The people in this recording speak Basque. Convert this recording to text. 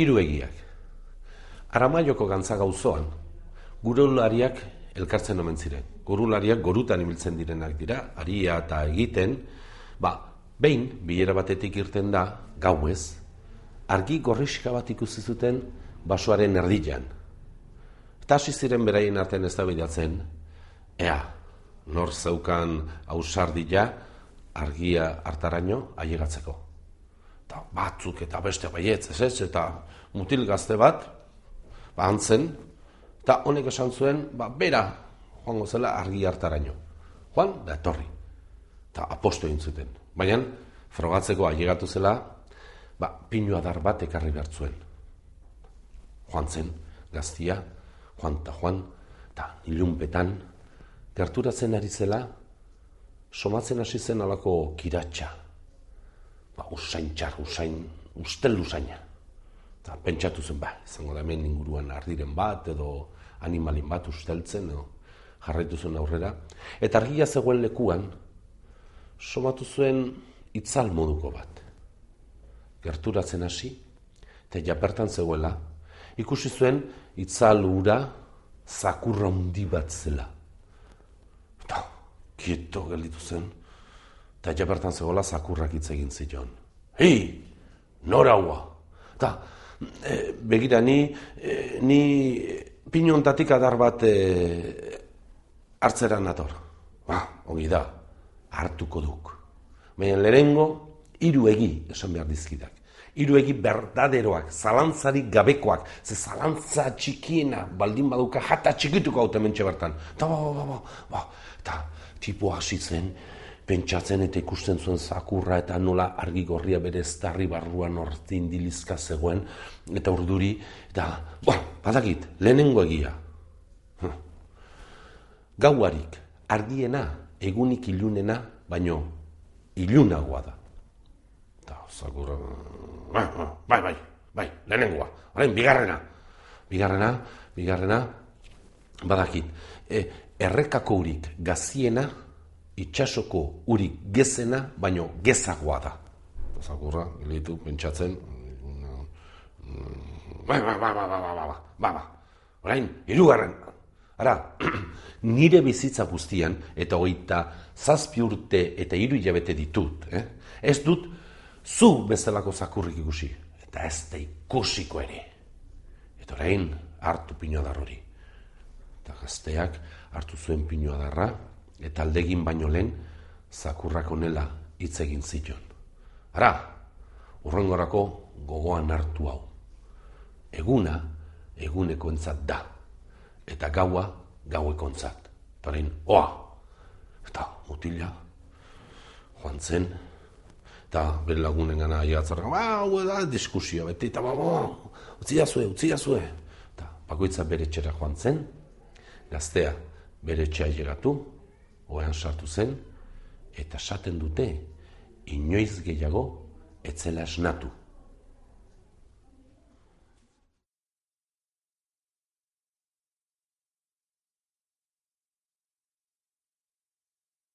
hiru egiak. Aramaioko gantza gauzoan, gurulariak elkartzen omen ziren. Gurulariak gorutan ibiltzen direnak dira, aria eta egiten, ba, behin, bilera batetik irten da, gauez, argi gorriska bat ikusi zuten basoaren erdilan. Eta ziren beraien artean ez ea, nor zeukan ausardia argia hartaraino ailegatzeko. Eta batzuk eta beste baietz, ez ez, eta mutil gazte bat, ba antzen, eta honek esan zuen, ba, bera, joango zela argi hartaraino. Joan, da etorri. Eta aposto egin zuten. Baina, frogatzeko ailegatu zela, ba, pinu adar bat ekarri behar zuen. Joan zen, gaztia, joan eta joan, eta ilunpetan, gerturatzen ari zela, somatzen hasi zen alako kiratxa. Ba, usain txar, usain, ustel usaina. Eta pentsatu zen, ba, izango da hemen inguruan ardiren bat, edo animalin bat usteltzen, edo jarraitu zuen aurrera. Eta argia zegoen lekuan, somatu zuen itzal moduko bat. Gerturatzen hasi, eta japertan zegoela, ikusi zuen itzal ura zakurra hundi bat zela kieto gelditu zen, eta jabertan zegoela zakurrak hitz egin zion. Hei, nora hua! Eta, e, begira, ni, e, ni pinontatik adar bat e, hartzera nator. Ba, ongi da, hartuko duk. Baina lehengo, hiru egi esan behar dizkidak. Hiru egi berdaderoak, zalantzarik gabekoak, ze zalantza txikiena baldin baduka jata txikituko haute mentxe bertan. Ta, ba, ba, ba, ba, ba, tipo hasi zen, pentsatzen eta ikusten zuen zakurra eta nola argi gorria bere eztarri barruan hortzin dilizka zegoen, eta urduri, eta, ba, badakit, lehenengo egia. Hm. Gauarik, argiena, egunik ilunena, baino, ilunagoa da. Eta, zakurra, bai, bai, bai, bai, lehenengoa, orain, bigarrena, bigarrena, bigarrena, badakit, e, errekako urik gaziena, itxasoko urik gezena, baino gezagoa da. Zakurra, gilitu, pentsatzen, ba, ba, ba, ba, ba, ba, ba, ba, ba, orain, irugarren, ara, nire bizitza guztian, eta hoita zazpi urte eta hiru hilabete ditut, eh? ez dut, zu bezalako zakurrik ikusi, eta ez da ikusiko ere. Eta orain, hartu pino hori. Eta gazteak, hartu zuen pinua darra, eta aldegin baino lehen, zakurrak onela hitz egin ziton. Ara, urrengorako gogoan hartu hau. Eguna, eguneko entzat da, eta gaua, gaueko entzat. Taren, oa, eta mutila, joan zen, eta bere lagunen gana iatzarra, ba, hau da, diskusioa, beti, eta ba, utzi zue, utzi zue. Eta bakoitza bere txera joan zen, gaztea, bere txea llegatu, oean sartu zen, eta saten dute, inoiz gehiago, etzela esnatu.